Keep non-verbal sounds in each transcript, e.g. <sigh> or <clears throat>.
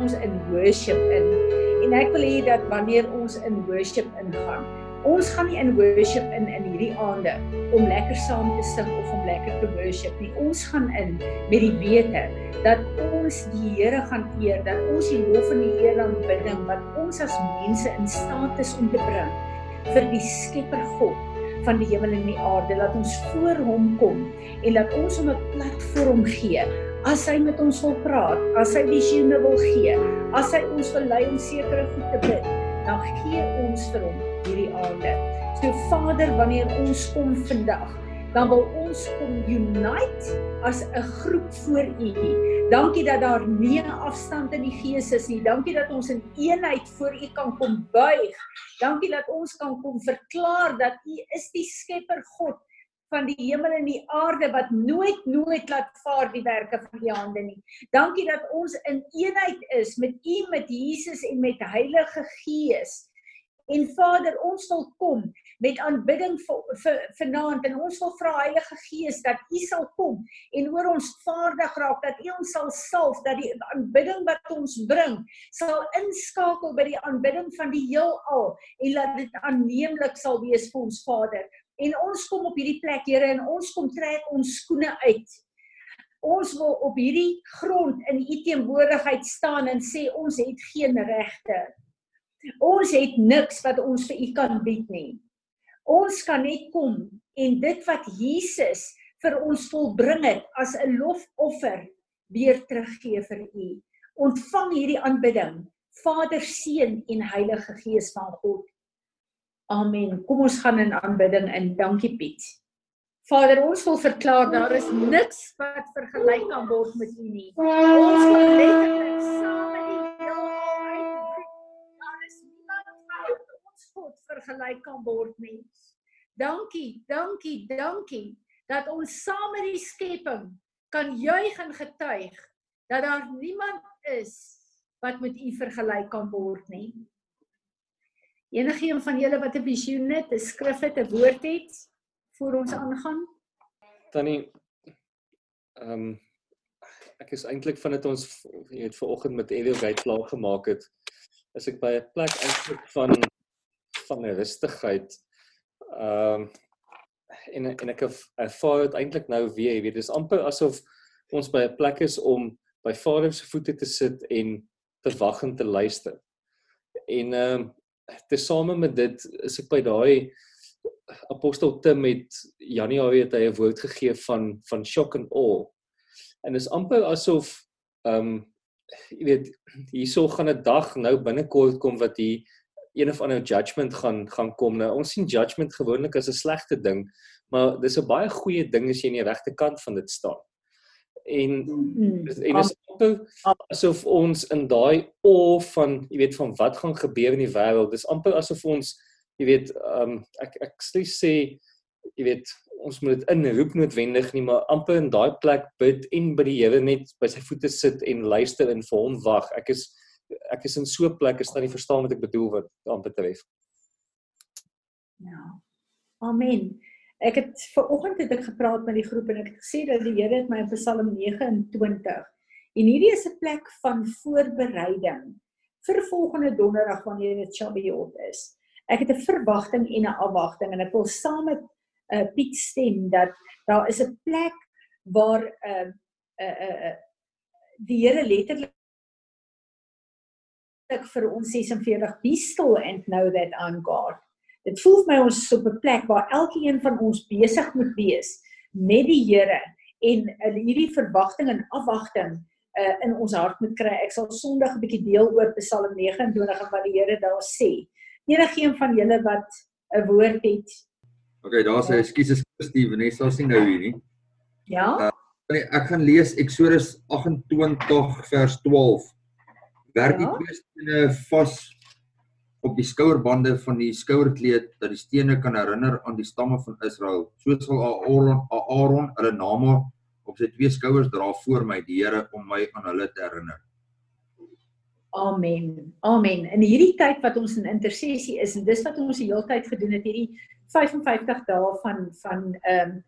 ons in worship in. En ek wil hê dat wanneer ons in worship ingaan, ons gaan nie in worship in in hierdie aande om lekker saam te sing of om lekker te worship nie. Ons gaan in met die wete dat ons die Here gaan eer, dat ons die lof en die eer aan bidding wat ons as mense in staat is om te bring vir die Skepper God van die hemel en die aarde. Laat ons voor hom kom en laat ons hom 'n platform gee as hy met ons wil praat, as hy visioene wil gee, as hy ons wil lei om sekere goed te bid, dan gee ons vir hom hierdie aande. So Vader, wanneer ons kom vandag, dan wil ons kom unite as 'n groep voor U. Dankie dat daar nie 'n afstand in die gees is nie. Dankie dat ons in eenheid voor U kan kom buig. Dankie dat ons kan kom verklaar dat U is die Skepper God van die hemel en die aarde wat nooit nooit laat vaar die werke van u hande nie. Dankie dat ons in eenheid is met u met Jesus en met Heilige Gees. En Vader, ons wil kom met aanbidding vanaand en ons wil vra Heilige Gees dat U sal kom en oor ons vaardig raak dat U ons sal salf dat die aanbidding wat ons bring sal inskakel by die aanbidding van die heelal en laat dit aanneemlik sal wees vir ons Vader. En ons kom op hierdie plek, Here, en ons kom trek ons skoene uit. Ons wil op hierdie grond in U teenwoordigheid staan en sê ons het geen regte. Ons het niks wat ons vir U kan bied nie. Ons kan net kom en dit wat Jesus vir ons volbring het as 'n lofoffer weer teruggee vir U. Ontvang hierdie aanbidding, Vader, Seun en Heilige Gees van God. Amen. Kom ons gaan in aanbidding in. Dankie Piet. Vader, ons wil verklaar daar is niks wat vergelyk kan word met U nie. Ons wil letterlik saam met die heelal daar is niemand wat ons God vergelyk kan word nie. Dankie, dankie, dankie dat ons saam met die skepping kan juig en getuig dat daar niemand is wat met U vergelyk kan word nie. Enige een van julle wat 'n visioen het, 'n skrif het, 'n woord het voor ons aangaan? Tannie ehm um, ek is eintlik van dit ons jy het vanoggend met Elio Gate klaar gemaak het. Is ek by 'n plek eintlik van van rustigheid. Ehm um, en en ek ervaar dit eintlik nou weer, jy weet, dis amper asof ons by 'n plek is om by Vader se voete te sit en te wag en te luister. En ehm tesame met dit is ek by daai apostel Tim met Januarie het hy 'n woord gegee van van shock and awe. En dis amper asof ehm um, jy weet hierso gaan 'n dag nou binnekort kom wat hier een of ander judgment gaan gaan kom. Nou ons sien judgment gewoonlik as 'n slegte ding, maar dis 'n baie goeie ding as jy aan die regte kant van dit staan en mm, en is amper asof ons in daai oor van jy weet van wat gaan gebeur in die wêreld dis amper asof ons jy weet um, ek ek sê jy weet ons moet dit inroep noodwendig nie maar amper in daai plek bid en by die Here net by sy voete sit en luister en vir hom wag. Ek is ek is in so 'n plek ek staan nie verstaan wat ek bedoel wat amper betref ja. Amen Ek het ver oggend het ek gepraat met die groep en ek het gesê dat die Here het my in Psalm 29 en hierdie is 'n plek van voorbereiding vir volgende donderdag wanneer dit Shabbat is. Ek het 'n verwagting en 'n afwagting en ek wil saam met uh, Piet stem dat daar is 'n plek waar 'n uh, 'n uh, uh, die Here letterlik vir ons 46 be still and know that I'm God. Dit voel vir my ons is op 'n plek waar elkeen van ons besig moet wees met die Here en uh, hierdie verwagting en afwagting uh, in ons hart moet kry. Ek sal Sondag 'n bietjie deel oor Psalm 29 en wat die Here daar sê. Enigeen van julle wat 'n woord het. OK, daar's 'n ekskuus Steve, net so sien nou hier nie. Ja. Uh, ek gaan lees Eksodus 28 vers 12. Werk ja? die twee stene vas op die skouerbande van die skouerkleed dat die stene kan herinner aan die stamme van Israel. So sal Aaron Aaron hulle name op sy twee skouers dra voor my die Here om my aan hulle te herinner. Amen. Amen. In hierdie tyd wat ons in intersessie is en dis wat ons die hele tyd gedoen het hierdie 55 dae van van ehm um,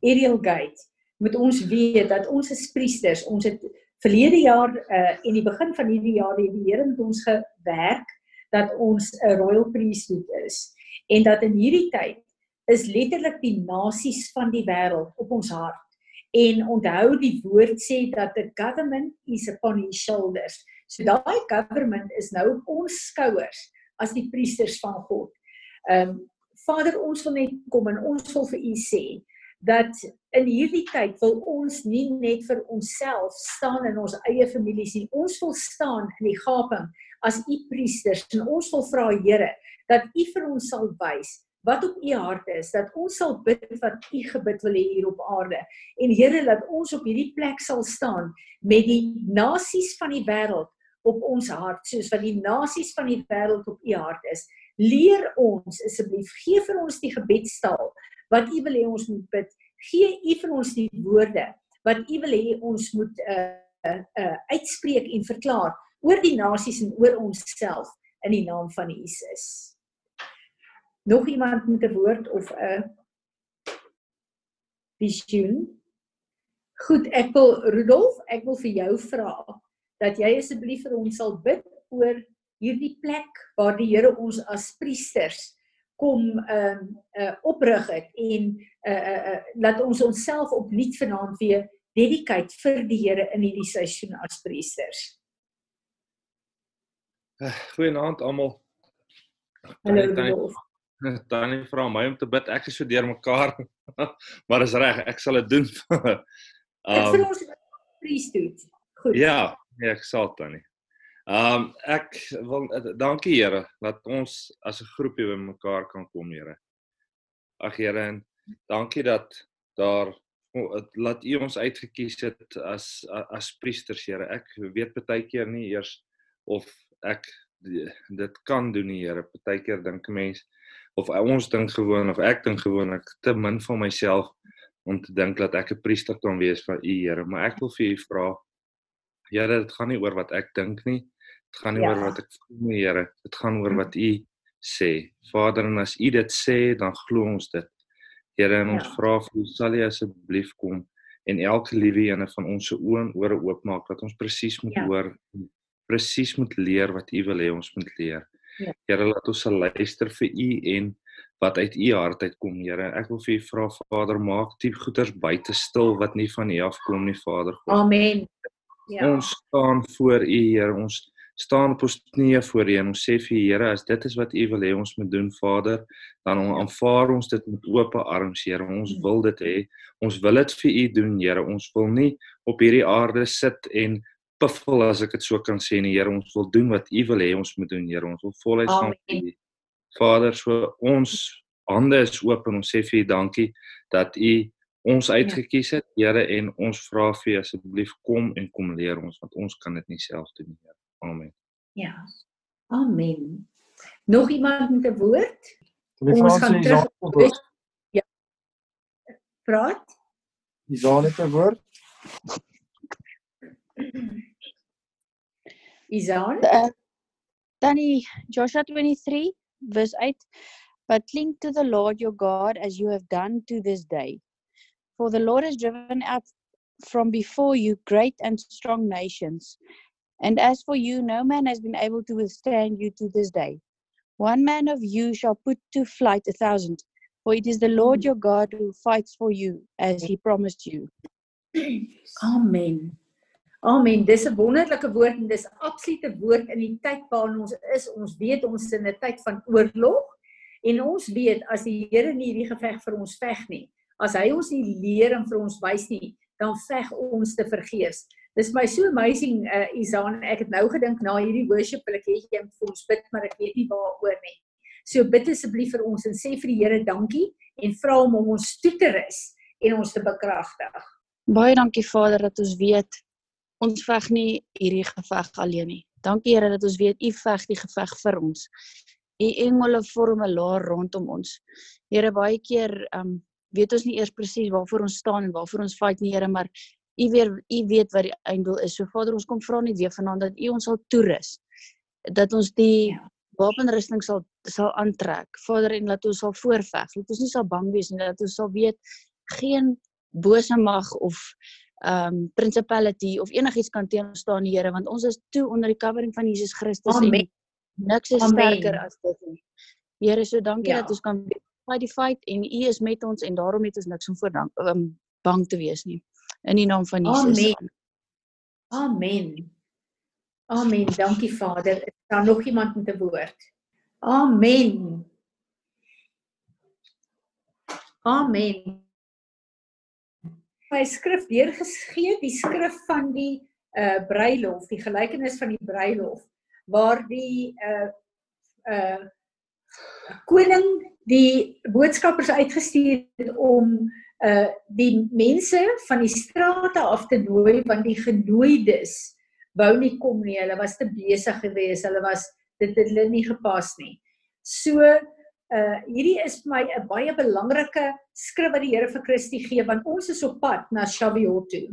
Ariel Gate moet ons weet dat ons as priesters, ons het Verlede jaar uh en die begin van hierdie jaar het die Here met ons gewerk dat ons 'n royal priesthood is en dat in hierdie tyd is letterlik die nasies van die wêreld op ons hart. En onthou die woord sê dat the government is upon his shoulders. So daai government is nou op ons skouers as die priesters van God. Ehm um, Vader, ons wil net kom en ons wil vir u sê dat in hierdie tyd wil ons nie net vir onsself staan in ons eie families nie. Ons wil staan in die gaping as u priesters. En ons wil vra Here dat u vir ons sal wys wat op u hart is dat ons sal bid wat u gebid wil hê hier op aarde. En Here laat ons op hierdie plek sal staan met die nasies van die wêreld op ons hart soos wat die nasies van die wêreld op u hart is. Leer ons asseblief gee vir ons die gebedstaal wat u wil hê ons moet bid. Gee u vir ons die woorde wat u wil hê ons moet uh, uh, uh, uitspreek en verklaar oor die nasies en oor onsself in die naam van Jesus nog iemand met 'n woord of 'n visioen? Goed, ek wil Rudolf, ek wil vir jou vra dat jy asseblief vir ons sal bid oor hierdie plek waar die Here ons as priesters kom ehm uh, uh, oprig het en uh uh, uh laat ons onsself opnuut vanaand weer dedicate vir die Here in hierdie seisoen as priesters. Goeienaand almal. Hallo Rudolf. <laughs> Tannie vra my om te bid. Ek is so deurmekaar. <laughs> maar is reg, ek sal dit doen. <laughs> Ek vir ons priesthood. Goed. Ja, nee, ek sal tannie. Ehm um, ek wil dankie Here dat ons as 'n groepie by mekaar kan kom, Here. Ag Here, en dankie dat daar laat U ons uitgekies het as as priesters, Here. Ek weet baie keer nie eers of ek dit kan doen, Here. Partykeer dink 'n mens of ons dink gewoon of ek dink gewoon ek te min van myself om te dink dat ek 'n priester kan wees vir U Here, maar ek wil vir U vra Here, dit gaan nie oor wat ek dink nie. Dit gaan nie ja. oor wat ek voel nie, Here. Dit gaan oor wat U sê. Vader, en as U dit sê, dan glo ons dit. Here, en ons ja. vra vir U, sal U asseblief kom en elke liewe ene van ons se oë en ore oopmaak dat ons presies moet ja. hoor, presies moet leer wat U wil hê ons moet leer. Ja. Here laat ons sal luister vir u en wat uit u hart uitkom, Here. Ek wil vir u vra Vader, maak die goeders buite stil wat nie van u afkom nie, Vader God. Amen. Ja. Ons staan voor u, Here. Ons staan op ons knieë voor u en ons sê vir u, Here, as dit is wat u wil hê ons moet doen, Vader, dan aanvaar ons dit met oop arms, Here. Ons mm. wil dit hê. Ons wil dit vir u doen, Here. Ons wil nie op hierdie aarde sit en piffel as ek dit so kan sê nie Here ons wil doen wat U wil hê ons moet doen Here. Ons wil voluit gaan vir Vader so ons hande is oop en ons sê vir U dankie dat U ons ja. uitgekies het Here en ons vra vir U asseblief kom en kom leer ons want ons kan dit nie self doen Here. Amen. Ja. Amen. Nog iemand met 'n woord? Ons gaan terug ja. Praat. Isaan het 'n woord <clears throat> Izan? Uh, Danny, Joshua 23, verse 8. But cling to the Lord your God as you have done to this day. For the Lord has driven out from before you great and strong nations. And as for you, no man has been able to withstand you to this day. One man of you shall put to flight a thousand, for it is the Lord your God who fights for you, as he promised you. <clears throat> Amen. Amen. Dis 'n wonderlike woord en dis absolute woord in die tyd waarin ons is. Ons weet ons is in 'n tyd van oorlog en ons weet as die Here nie hierdie geveg vir ons veg nie, as hy ons nie leer en vir ons wys nie, dan veg ons te vergeefs. Dis my so amazing uh Isan, ek het nou gedink na hierdie worship wil ek hê jy moet vir ons bid, maar ek weet nie waaroor nie. So bid asseblief vir ons en sê vir die Here dankie en vra hom om ons toe te rus en ons te bekragtig. Baie dankie Vader dat ons weet ons veg nie hierdie geveg alleen nie. Dankie Here dat ons weet U veg die geveg vir ons. U engele vorm 'n laar rondom ons. Here baie keer um weet ons nie eers presies waarvoor ons staan en waarvoor ons fight nie Here, maar U weet U weet wat die einddoel is. So Vader, ons kom vra net weer vanaand dat U ons sal toerus. Dat ons die wapenrusting sal sal aantrek. Vader, en laat ons sal voorveg. Dat ons nie sal bang wees nie, dat ons sal weet geen bose mag of um principality of enigiets kan teen ons staan, Here, want ons is toe onder die covering van Jesus Christus Amen. en niks is Amen. sterker as dit nie. Here, so dankie Ja. dat ons kan fight die fight en U is met ons en daarom het ons niks om voor dank um, bang te wees nie. In die naam van Jesus. Amen. Amen. Amen. Dankie Vader. Is daar nog iemand met 'n woord? Amen. Amen. My skrif deurgegee, die skrif van die uh bruilof, die gelykenis van die bruilof waar die uh uh koning die boodskappers uitgestuur het om uh die mense van die strate af te nooi want die genooides wou nie kom nie. Hulle was te besig geweest. Hulle was dit het hulle nie gepas nie. So uh hierdie is vir my 'n baie belangrike skrif wat die Here vir Christus gee want ons is op pad na Shavuot toe.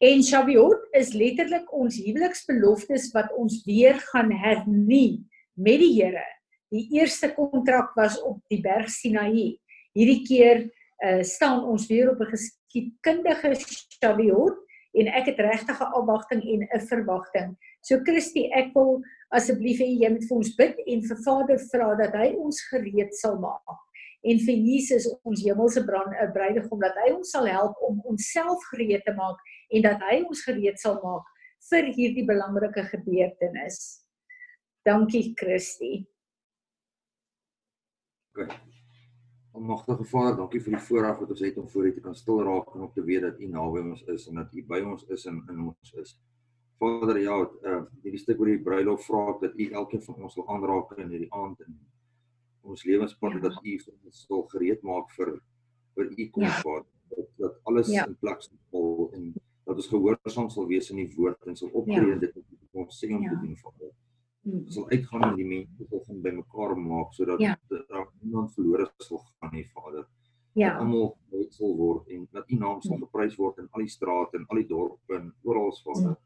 En Shavuot is letterlik ons huweliksbeloftes wat ons weer gaan hernie met die Here. Die eerste kontrak was op die berg Sinaï. Hierdie keer uh staan ons weer op 'n geskiedkundige Shavuot en ek het regtig 'n afwagting en 'n verwagting. So Christie, ek wil asseblief hê jy moet vir ons bid en vir Vader vra dat hy ons gereed sal maak. En vir Jesus ons hemelse brand 'n bruidegom dat hy ons sal help om onsself gereed te maak en dat hy ons gereed sal maak vir hierdie belangrike gebeurtenis. Dankie Christie. Okay. Almagtige Vader, dankie vir die voorreg wat ons het om voor U te kan stil raak en om te weet dat U naby ons is en dat U by ons is en in ons is. Vader, ja, uh hierdie stuk oor die bruilof vra ek dat U elkeen van ons wil aanraak in hierdie aand en ons lewenspad Ja. dat U ons sal gereed maak vir vir U kom, Ja. Vader. Dat, dat alles Ja. in plek sal val en dat ons gehoorsaam sal wees in die woord en sal optree Ja. in dit wat ons sê om Ja. te doen, Vader Hmm. sal uitgaan en die mense sal gaan bymekaar maak sodat Ja. daar niemand verlore sal gaan nie Vader. Dat Ja. almal gered sal word en dat U naam sal Ja. geprys word in al die strate en al die dorpe en oral Vader. Hmm.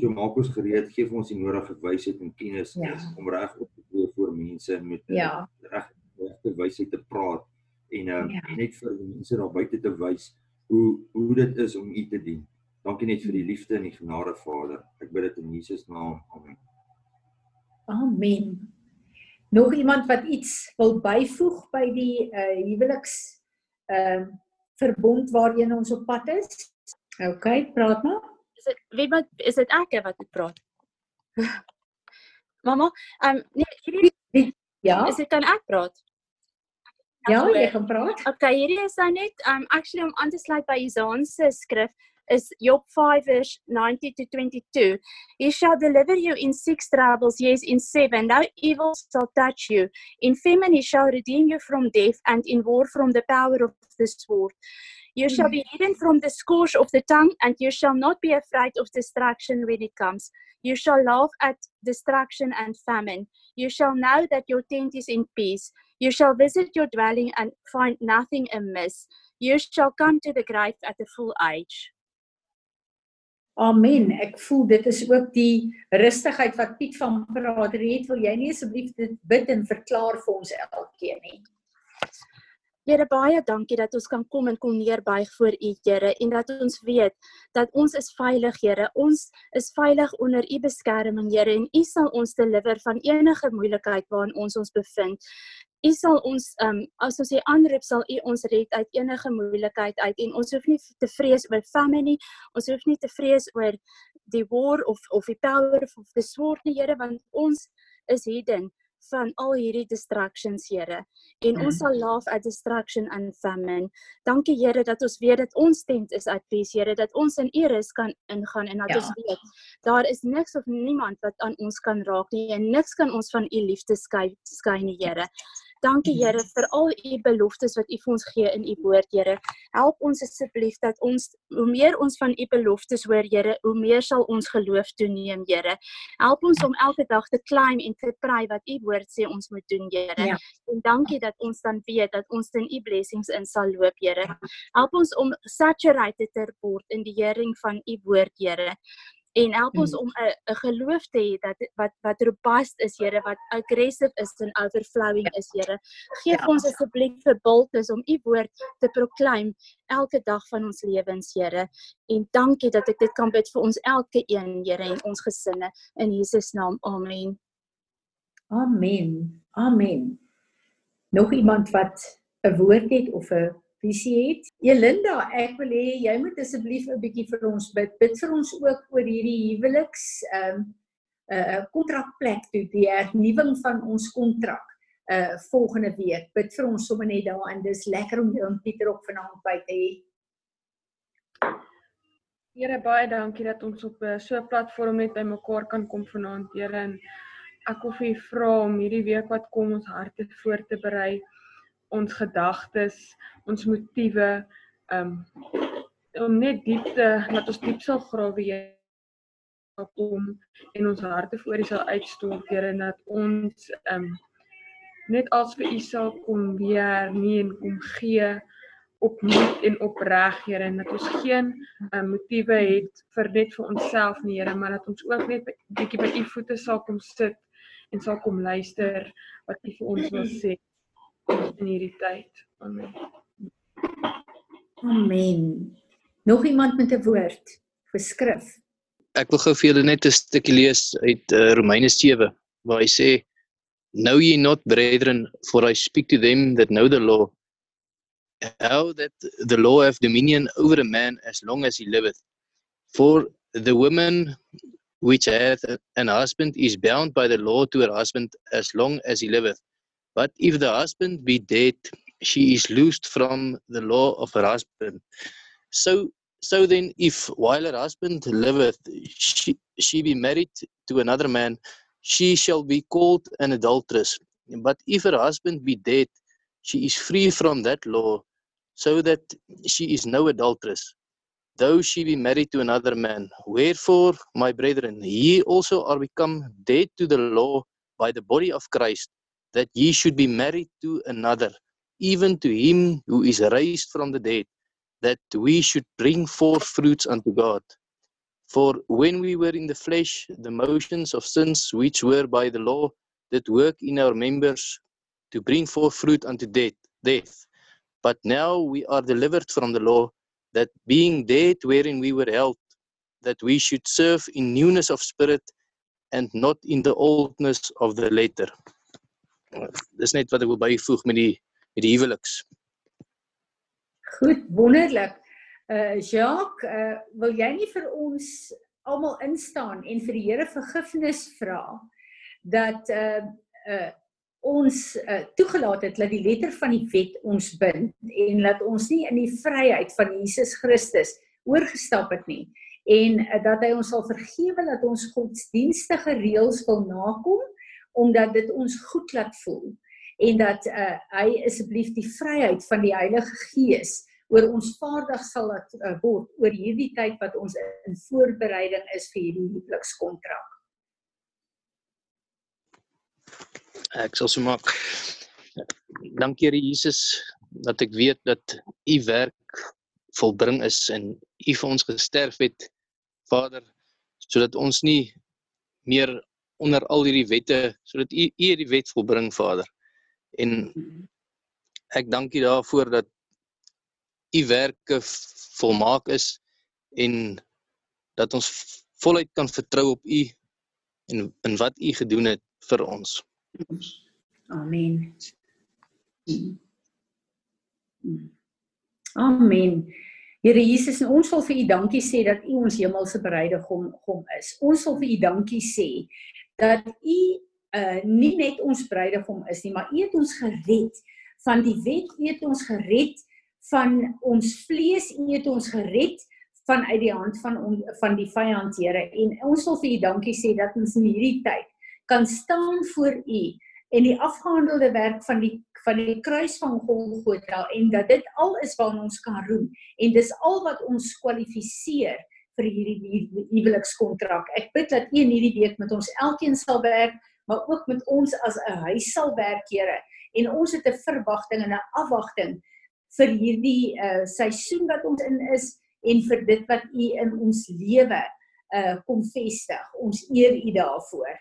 So maak ons gereed, gee vir ons die nodige wysheid en kennis Ja. om reg op te tree voor mense en met Ja. reg regte wysheid te praat en uh, Ja. net vir mense daar buite te wys hoe hoe dit is om U te dien. Dankie net vir die liefde en die genade Vader. Ek bid dit in Jesus naam. Amen. Amen. Nog iemand wat iets wil byvoeg by die uh huweliks ehm uh, verbond waarheen ons op pad is? OK, praat maar. Is dit weet wat is dit ek wat moet praat? <laughs> Mamma, ehm um, nee, hierdie Ja. is dit kan ek praat? Ja, Goed. jy kan praat. Okay, hierdie is nou net um actually om aan te sluit by Isaan se skrif is Job 5 verse 90 to 22. He shall deliver you in six troubles, yes, in seven. No evil shall touch you. In famine he shall redeem you from death, and in war from the power of the sword. You shall mm. be hidden from the scourge of the tongue, and you shall not be afraid of destruction when it comes. You shall laugh at destruction and famine. You shall know that your tent is in peace. You shall visit your dwelling and find nothing amiss. You shall come to the grave at the full age. Amen. Ek voel dit is ook die rustigheid wat Piet van praat. Red, wil jy nie asseblief dit bid en verklaar vir ons elkeen nie? Here baie dankie dat ons kan kom en kom neerbuig voor U Here en dat ons weet dat ons is veilig Here. Ons is veilig onder U beskerming Here en U sal ons deliver van enige moeilikheid waarin ons ons bevind. U sal ons um as ons U aanroep sal U ons red uit enige moeilikheid uit en ons hoef nie te vrees oor famine nie. Ons hoef nie te vrees oor die war of of die power of the sword nie Here want ons is hidden van al hierdie distractions Here en ons sal laugh at destruction and famine. Dankie Here dat ons weet dat ons tent is at peace Here dat ons in U rus kan ingaan en dat Ja. ons weet daar is niks of niemand wat aan ons kan raak nie en niks kan ons van U liefde skei skei nie Here. Dankie Here vir al U beloftes wat U vir ons gee in U woord Here. Help ons asseblief dat ons hoe meer ons van U beloftes hoor Here, hoe meer sal ons geloof toeneem Here. Help ons om elke dag te climb en te pray wat U woord sê ons moet doen Here. Ja. En dankie dat ons dan weet dat ons in U blessings in sal loop Here. Help ons om saturated te word in die hering van U woord Here. En help ons Mm. om 'n 'n geloof te hê dat wat wat robust is Here wat aggressive is en overflowing is Here gee Ja. vir ons asseblief verbultnis om u woord te proklaim elke dag van ons lewens Here en dankie dat ek dit kan bid vir ons elke een Here en ons gesinne in Jesus naam amen Amen. Amen. Nog iemand wat 'n woord het of 'n visie het? Elinda, ek wil hê jy moet asseblief 'n bietjie vir ons bid. Bid vir ons ook oor hierdie huweliks ehm um, 'n uh, kontrakplek toe, die hernuwing van ons kontrak uh volgende week. Bid vir ons sommer net daarin. Dis lekker om jou en Pieter ook vanaand by te hê. Here baie dankie dat ons op 'n so 'n platform net by mekaar kan kom vanaand, Here en ek wil vir u vra om hierdie week wat kom ons harte voor te berei, ons gedagtes, ons motiewe, um om net diepte, dat ons diep sal grawe Here sal kom en ons harte voor U sal uitstort, Here dat ons um net als vir U sal kom weer nie en kom gee opnuut en opreg Here en dat ons geen um, motiewe het vir net vir onsself nie Here maar dat ons ook net bietjie by u voete sal kom sit en sal kom luister wat u vir ons wil sê in hierdie tyd. Amen. Amen. Nog iemand met 'n woord vir skrif? Ek wil gou vir julle net 'n stukkie lees uit uh, Romeine 7 waar hy sê Know ye not brethren for I speak to them that know the law how that the law have dominion over a man as long as he liveth for the woman which hath an husband is bound by the law to her husband as long as he liveth but if the husband be dead she is loosed from the law of her husband. So so then if while her husband liveth she, she be married to another man she shall be called an adulteress. But if her husband be dead she is free from that law so that she is no adulteress. Though she be married to another man wherefore my brethren ye also are become dead to the law by the body of Christ that ye should be married to another even to him who is raised from the dead that we should bring forth fruits unto God. For when we were in the flesh, the motions of sins which were by the law did work in our members to bring forth fruit unto death. death. But now we are delivered from the law, that being dead wherein we were held, that we should serve in newness of spirit and not in the oldness of the letter. Dis net wat ek wil byvoeg met die met die huweliks. Goed, wonderlik. Uh Jacques, uh wil jy nie vir ons almal instaan en vir die Here vergifnis vra dat uh uh ons uh, toegelaat het dat die letter van die wet ons bind en dat ons nie in die vryheid van Jesus Christus oorgestap het nie en uh, dat hy ons sal vergewe dat ons godsdienstige reëls wil nakom omdat dit ons goed laat voel en dat uh, hy asseblief die vryheid van die Heilige Gees oor ons vaardig sal laat uh, word oor hierdie tyd wat ons in voorbereiding is vir hierdie huwelikskontrak. Ek sal so maak. Dankie Here Jesus dat ek weet dat u werk volbring is en u vir ons gesterf het Vader sodat ons nie meer onder al hierdie wette sodat u u hierdie wet volbring Vader. En ek dank u daarvoor dat u werke volmaak is en dat ons voluit kan vertrou op u en in wat u gedoen het vir ons. Amen. Amen. Here Jesus, ons wil vir U dankie sê dat U ons hemelse bruidegom gom is. Ons wil vir U dankie sê dat U uh nie net ons bruidegom is nie, maar U het ons gered. Van die wet, U het ons gered. Van ons vlees, U het ons gered. Van uit die hand van on, van die vyand Here. En ons wil vir U dankie sê dat ons in hierdie tyd kan staan voor U en die afgehandelde werk van die van die kruis van Golgotha en dat dit al is wat ons kan roem. En dis al wat ons kwalifiseer vir hierdie huwelikskontrak. Ek bid dat U in hierdie week met ons elkeen sal werk, maar ook met ons as 'n huis sal werk, Here. En ons het 'n verwagting en 'n afwagting vir hierdie uh seisoen wat ons in is en vir dit wat U in ons lewe uh kom vestig. Ons eer U daarvoor.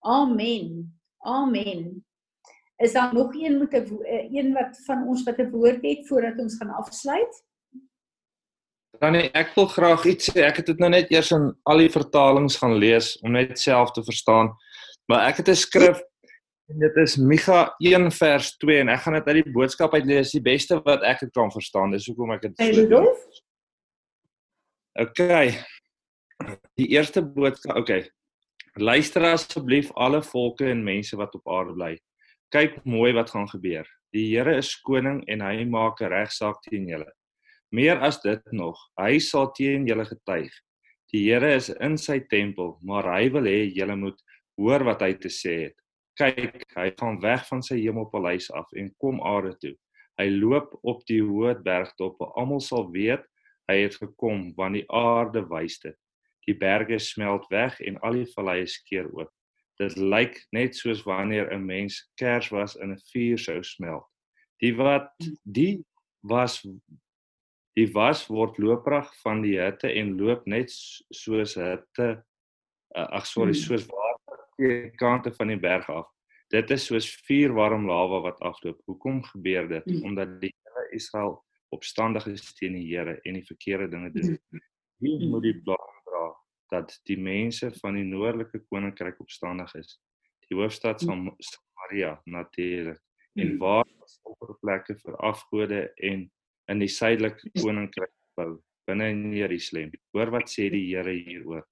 Amen. Amen. Is daar nog een met 'n een wat van ons wat 'n woord het voordat ons gaan afsluit? Dan nee, ek wil graag iets sê. Ek het dit nou net eers in al die vertalings gaan lees om net self te verstaan. Maar ek het 'n skrif en dit is Micha 1 vers 2 en ek gaan dit uit die boodskap uit lees, die beste wat ek dit kan verstaan. Dis hoekom ek dit so doen. Okay. Die eerste boodskap, okay. Luister asseblief alle volke en mense wat op aarde bly. Kyk mooi wat gaan gebeur. Die Here is koning en hy maak 'n regsaak teen julle. Meer as dit nog, hy sal teen julle getuig. Die Here is in sy tempel, maar hy wil hê julle moet hoor wat hy te sê het. Kyk, hy gaan weg van sy hemelpaleis af en kom aarde toe. Hy loop op die hoë bergtop, almal sal weet hy het gekom want die aarde wys dit. Die berge smelt weg en al die valleie skeur oop. Dit lyk net soos wanneer 'n mens kers was in 'n vuur sou smelt. Die wat die was die was word looprig van die hitte en loop net soos hitte uh, ag sorry hmm. soos water teen die kante van die berg af. Dit is soos vuur warm lava wat afloop. Hoekom gebeur dit? Hmm. Omdat die hele Israel opstandig is teen die Here en die verkeerde dinge doen. Wie moet die blame dat die mense van die noordelike koninkryk opstandig is. Die hoofstad van Samaria natuurlik en hmm. waar is opperplekke vir afgode en in die suidelike koninkryk bou binne in Jerusalem. Hoor wat sê die Here hieroor.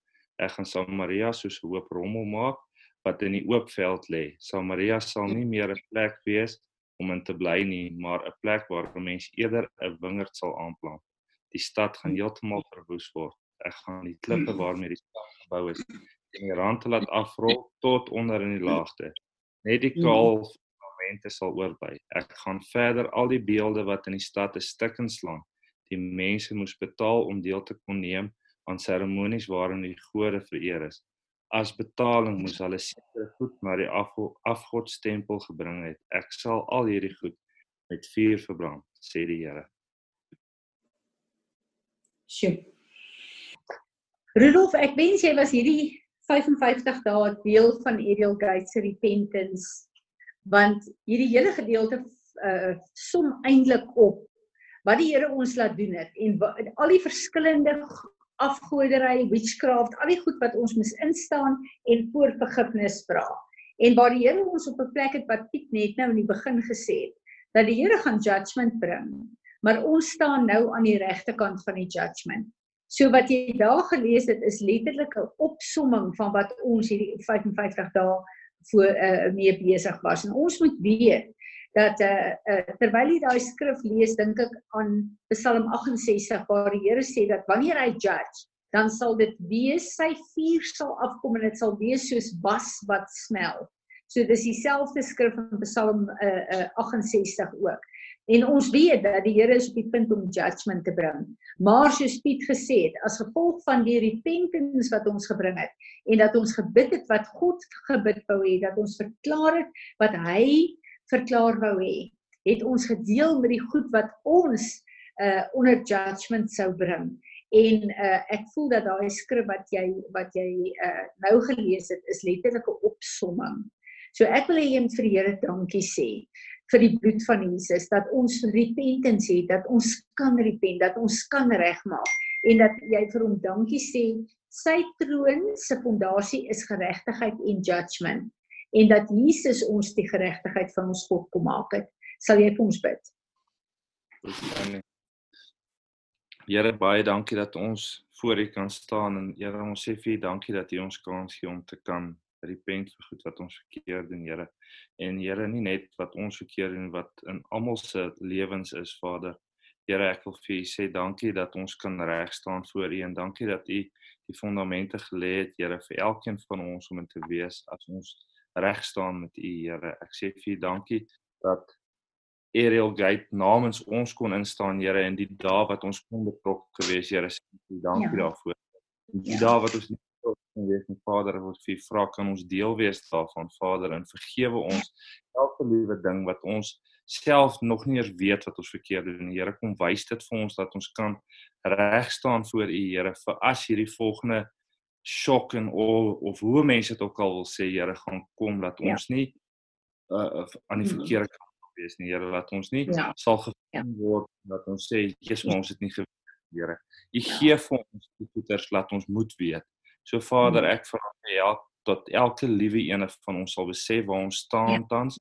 Ek gaan Samaria soos 'n hoop rommel maak wat in die oop veld lê. Samaria sal nie meer 'n plek wees om in te bly nie, maar 'n plek waar mense eerder 'n wingerd sal aanplant. Die stad gaan heeltemal verwoes word ek gaan die klippe waarmee die stad gebou is en die rand laat afrol tot onder in die laagte. Net die mm. kaal momente sal oorbly. Ek gaan verder al die beelde wat in die stad 'n stuk inslaan. Die mense moes betaal om deel te kon neem aan seremonies waarin die gode vereer is. As betaling moes hulle sekere goed na die afgodstempel gebring het. Ek sal al hierdie goed met vuur verbrand, sê die Here. Sjoe. Rudolf, ek wens jy was hierdie 55 dae deel van Ariel Gates se repentance want hierdie hele gedeelte uh som eintlik op wat die Here ons laat doen het en wat, al die verskillende afgodery, witchcraft, al die goed wat ons mis instaan en voor vergifnis vra. En waar die Here ons op 'n plek het wat Piet net nou in die begin gesê het, dat die Here gaan judgment bring, maar ons staan nou aan die regte kant van die judgment. So wat jy daar gelees het is letterlik 'n opsomming van wat ons hierdie 55 dae voor uh, mee besig was. En ons moet weet dat uh, uh, terwyl jy daai skrif lees, dink ek aan Psalm 68 waar die Here sê dat wanneer hy judge, dan sal dit wees sy vuur sal afkom en dit sal wees soos was wat smel. So dis dieselfde skrif in Psalm uh, uh, 68 ook. En ons weet dat die Here is op die punt om judgment te bring. Maar soos Piet gesê het, as gevolg van die repentance wat ons gebring het en dat ons gebid het wat God gebid wou hê, dat ons verklaar het wat hy verklaar wou hê, het ons gedeel met die goed wat ons uh onder judgment sou bring. En uh ek voel dat daai skrif wat jy wat jy uh nou gelees het is letterlik 'n opsomming. So ek wil hê jy moet vir die Here dankie sê vir die bloed van Jesus dat ons repentance het dat ons kan repent dat ons kan regmaak en dat jy vir hom dankie sê sy troon se fondasie is geregtigheid en judgment en dat Jesus ons die geregtigheid van ons God kom maak het. Sal jy vir ons bid? Here baie dankie dat ons voor U kan staan en Here ons sê vir U dankie dat U ons kans gee om te kan repent vir goed wat ons verkeerd doen, Here. En Here, nie net wat ons verkeerd doen wat in almal se lewens is, Vader. Here, ek wil vir U sê dankie dat ons kan reg staan voor U en dankie dat U die fondamente gelê het, Here, vir elkeen van ons om in te wees as ons reg staan met U, Here. Ek sê vir U dankie dat Ariel Gate namens ons kon instaan, Here, in die dae wat ons kon betrokke gewees, Here. Dankie ja. daarvoor. Die ja. dae wat ons nie wees met Vader wat vir vra kan ons deel wees daarvan Vader en vergewe ons elke liewe ding wat ons self nog nie eens weet wat ons verkeerd doen. Here kom wys dit vir ons dat ons kan reg staan voor U Here vir as hierdie volgende shock en awe of hoe mense dit ook al wil sê Here gaan kom dat Ja. ons nie uh aan die Mhm. verkeerde kant wees nie Here laat ons nie Ja. sal gevind word dat ons sê Jesus maar ons het nie geweet Here u Ja. gee vir ons die goeders laat ons moet weet so Vader Mhm. ek vra vir elk dat elke liewe ene van ons sal besef waar ons staan Ja. tans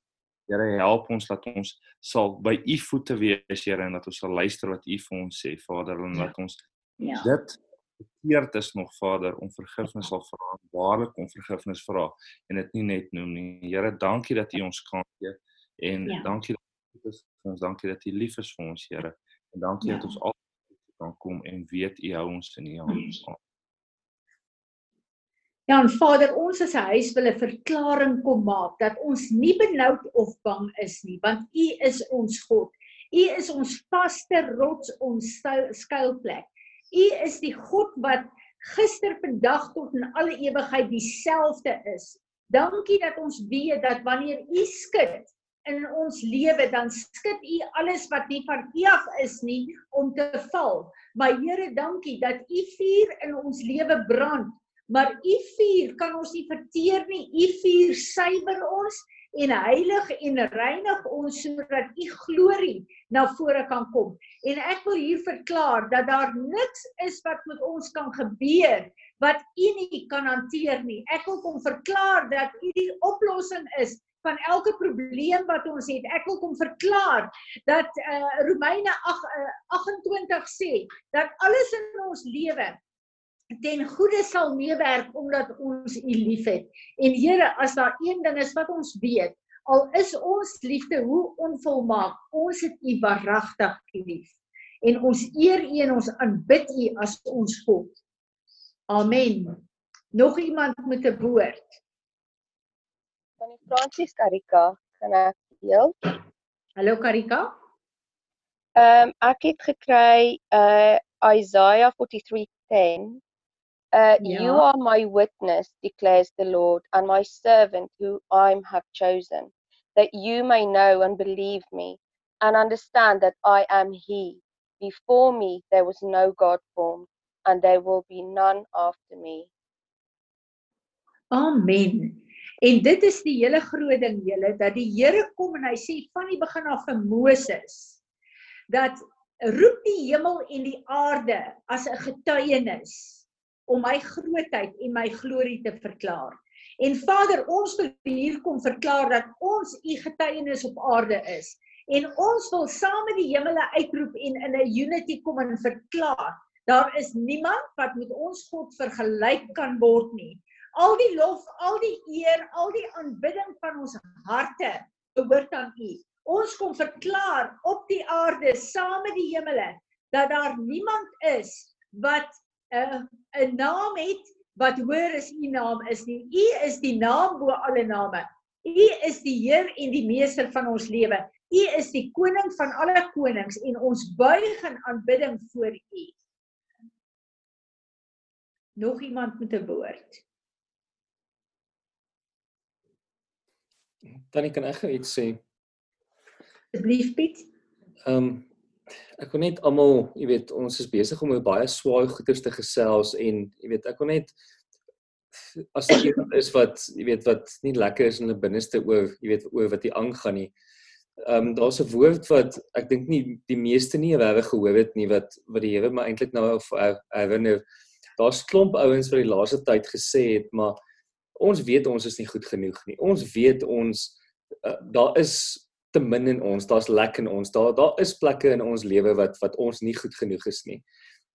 Here help ons dat ons sal by u voete wees Here en dat ons sal luister wat u vir ons sê Vader en Ja. dat ons Ja. dit verkeerd is nog Vader om vergifnis sal vra, waarlik om vergifnis vra en dit nie net noem nie. Here, dankie dat U ons kan gee en Ja. dankie dat U is vir ons, dankie dat U lief is vir ons, Here. En dankie Ja. dat ons altyd kan kom en weet U hou ons in U hand. Ja, en Vader, ons as 'n huis wil 'n verklaring kom maak dat ons nie benoud of bang is nie, want U is ons God. U is ons vaste rots, ons skuil- skuilplek. U is die God wat gister, vandag tot in alle ewigheid dieselfde is. Dankie dat ons weet dat wanneer U skud in ons lewe, dan skud U alles wat nie van af is nie om te val. Maar Here, dankie dat U vuur in ons lewe brand maar u vuur kan ons nie verteer nie. U vuur suiwer ons en heilig en reinig ons sodat u glorie na vore kan kom. En ek wil hier verklaar dat daar niks is wat met ons kan gebeur wat u nie kan hanteer nie. Ek wil kom verklaar dat u die oplossing is van elke probleem wat ons het. Ek wil kom verklaar dat uh, Romeine 8, uh, 28 sê dat alles in ons lewe ten goeie sal meewerk omdat ons U liefhet. En Here, as daar een ding is wat ons weet, al is ons liefde hoe onvolmaak, ons het U waaragtig lief. En ons eer U en ons aanbid U as ons God. Amen. Nog iemand met 'n woord? Van die Fransis Karika kan ek deel. Hallo Karika. Ehm um, ek het gekry uh Isaiah 43:10 Uh, Ja. You are my witness, declares the Lord, and my servant who I have chosen, that you may know and believe me, and understand that I am He. Before me there was no God formed, and there will be none after me. Amen. En dit is die hele groot ding julle dat die Here kom en hy sê van die begin af vir Moses dat roep die hemel en die aarde as 'n getuienis om my grootheid en my glorie te verklaar. En Vader, ons wil hier kom verklaar dat ons u getuienis op aarde is en ons wil saam met die hemele uitroep en in 'n unity kom en verklaar. Daar is niemand wat met ons God vergelyk kan word nie. Al die lof, al die eer, al die aanbidding van ons harte behoort aan U. Ons kom verklaar op die aarde saam met die hemele dat daar niemand is wat 'n uh, 'n naam het wat hoër as U naam is nie. U is die naam bo alle name. U is die Heer en die meester van ons lewe. U is die koning van alle konings en ons buig in aanbidding voor U. Nog iemand met 'n woord? Tannie kan ek iets sê? Asseblief Piet. Ehm um, ek wil net almal, jy weet, ons is besig om baie swaar goeders te gesels en jy weet, ek wil net as daar iemand is wat jy weet wat nie lekker is in hulle binneste oor jy weet oor wat hier aangaan nie. Ehm um, daar's 'n woord wat ek dink nie die meeste nie regtig gehoor het nie wat wat die Here my eintlik nou herinner. Daar's klomp ouens wat die laaste tyd gesê het, maar ons weet ons is nie goed genoeg nie. Ons weet ons uh, daar is te min in ons, daar's lek in ons. Daar daar is plekke in ons lewe wat wat ons nie goed genoeg is nie.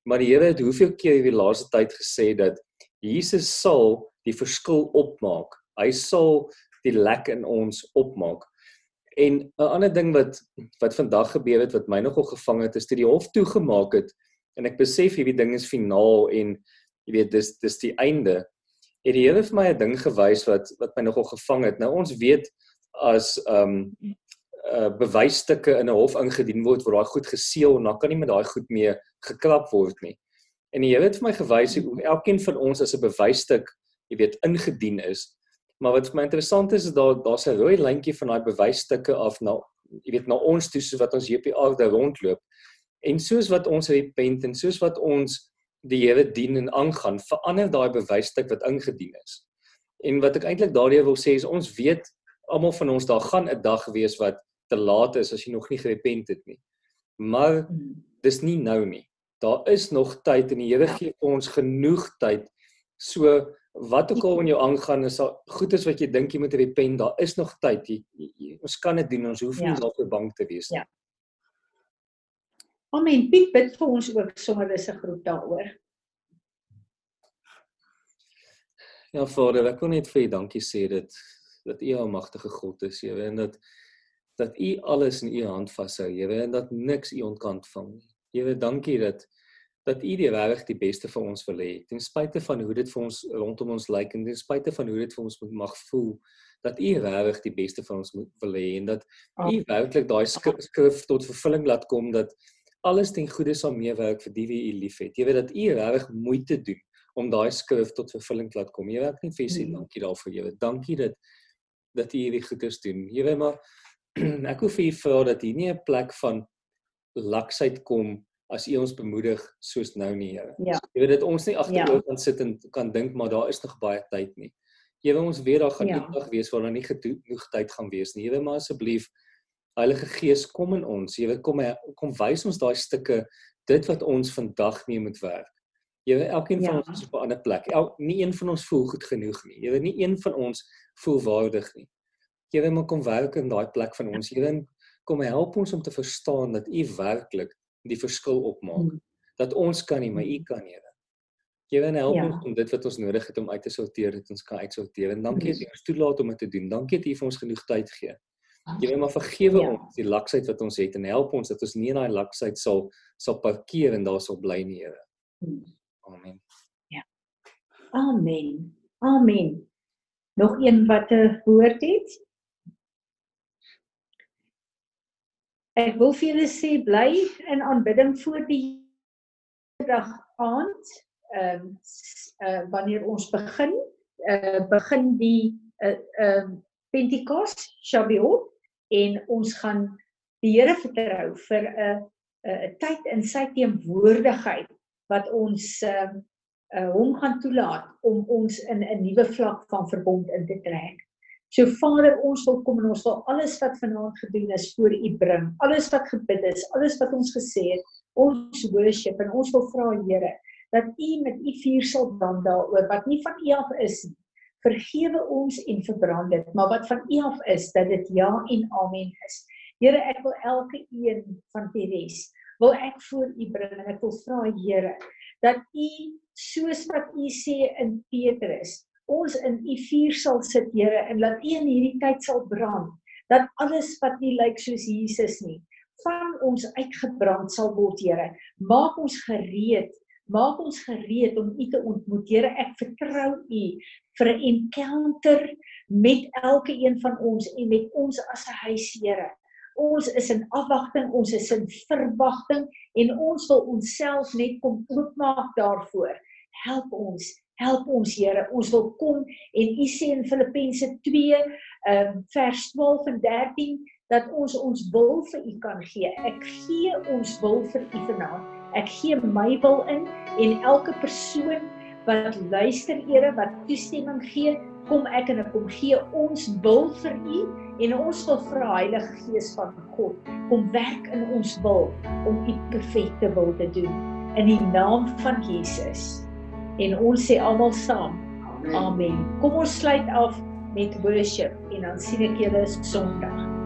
Maar die Here het hoeveel keer in die laaste tyd gesê dat Jesus sal die verskil opmaak. Hy sal die lek in ons opmaak. En 'n ander ding wat wat vandag gebeur het wat my nogal gevang het is toe die hof toegemaak het en ek besef hierdie ding is finaal en jy weet dis dis die einde. Het die Here vir my 'n ding gewys wat wat my nogal gevang het. Nou ons weet as ehm um, uh bewysstukke in 'n hof ingedien word word daai goed geseël en dan kan nie met daai goed meer geklap word nie. En die Here het vir my gewys hoe elkeen van ons as 'n bewysstuk, jy weet, ingedien is. Maar wat vir my interessant is is daar daar's 'n rooi lyntjie van daai bewysstukke af na jy weet na ons toe soos wat ons hier op die aarde rondloop. En soos wat ons repent en soos wat ons die Here dien en aangaan, verander daai bewystheid wat ingedien is. En wat ek eintlik daardie wil sê is ons weet almal van ons daar gaan 'n dag wees wat te laat is as jy nog nie gerepent het nie. Maar dis nie nou nie. Daar is nog tyd en die Here gee ons genoeg tyd. So wat ook al in jou aangaan is al goed is wat jy dink jy moet repent, daar is nog tyd. Jy, jy, ons kan dit doen. Ons hoef nie ja. daarvoor bang te wees nie. Ja. Amen. Piet bid vir ons ook sommer dis 'n groep daaroor. Ja Vader, ek wil net vir U dankie sê dat dat U 'n almagtige God is, Here, en dat dat U alles in U hand vashou, Here, en dat niks U ontkant vang nie. Here, dankie dat dat U die reg die beste vir ons wil hê. Ten spyte van hoe dit vir ons rondom ons lyk en ten spyte van hoe dit vir ons mag voel, dat U reg die beste vir ons wil hê en dat U werklik daai skrif tot vervulling laat kom dat alles ten goeie sal meewerk vir die wie u liefhet. Jy weet dat u regtig moeite doen om daai skrif tot vervulling te laat kom. Jy werk net vir sê mm. dankie daarvoor. Jy weet dankie dat dat u hierdie goeders doen. Jy weet maar <clears throat> ek hoef vir u vra dat hier nie 'n plek van laksheid kom as u ons bemoedig soos nou nie, Here. Ja. Jy weet dat ons nie agteroor ja. kan sit en kan dink maar daar is nog baie tyd nie. Jy weet ons weet daar gaan ja. eendag wees waar daar nie genoeg tyd gaan wees nie. Jy weet maar asseblief Heilige Gees kom in ons. Jy weet kom kom wys ons daai stukke dit wat ons vandag mee moet werk. Jy weet elkeen van ja. ons is op 'n ander plek. El, nie een van ons voel goed genoeg nie. Jy weet nie een van ons voel waardig nie. Weet maar kom werk in daai plek van ons. Weet kom help ons om te verstaan dat U werklik die verskil opmaak. Hmm. Dat ons kan nie, maar U kan, Here. Weet help ja. ons om dit wat ons nodig het om uit te sorteer, dit ons kan uitsorteer. En dankie dat U ons toelaat om dit te doen. Dankie dat U vir ons genoeg tyd gee. Weet maar vergewe ja. ons die laksheid wat ons het en help ons dat ons nie in daai laksheid sal sal parkeer en daar sal bly nie, Here. Hmm. Amen. Ja. Amen. Amen. Nog een wat 'n woord het? Ek wil vir julle sê bly in aanbidding voor die dag aand. Ehm um, uh, wanneer ons begin, uh, begin die ehm uh, uh, Pentekos, Shavuot en ons gaan die Here vertrou vir 'n 'n tyd in sy teenwoordigheid wat ons ehm uh, uh, hom gaan toelaat om ons in 'n nuwe vlak van verbond in te trek. So Vader, ons wil kom en ons wil alles wat vanaand gedoen is voor U bring. Alles wat gebid is, alles wat ons gesê het, ons worship en ons wil vra Here dat U met U vuur sal brand daaroor wat nie van U af is nie vergewe ons en verbrand dit, maar wat van U af is dat dit ja en amen is. Here, ek wil elke een van Teres wil ek voor U bring en ek wil vra Here dat U soos wat U sê in Petrus ons in U vuur sal sit Here en laat U in hierdie tyd sal brand dat alles wat nie lyk soos Jesus nie van ons uitgebrand sal word Here maak ons gereed maak ons gereed om U te ontmoet Here ek vertrou U vir 'n encounter met elke een van ons en met ons as 'n huis Here. Ons is in afwagting, ons is in verwagting en ons wil onsself net kom oopmaak daarvoor. Help ons, help ons Here. Ons wil kom en U sê in Filippense 2 ehm um, vers 12 en 13 dat ons ons wil vir U kan gee. Ek gee ons wil vir U vanaand. Ek gee my wil in en elke persoon wat luister Here wat toestemming gee kom ek en ek kom gee ons wil vir u en ons wil vra Heilige Gees van God kom werk in ons wil om u perfekte wil te doen in die naam van Jesus en ons sê almal saam amen. kom ons sluit af met worship en dan sien ek julle Sondag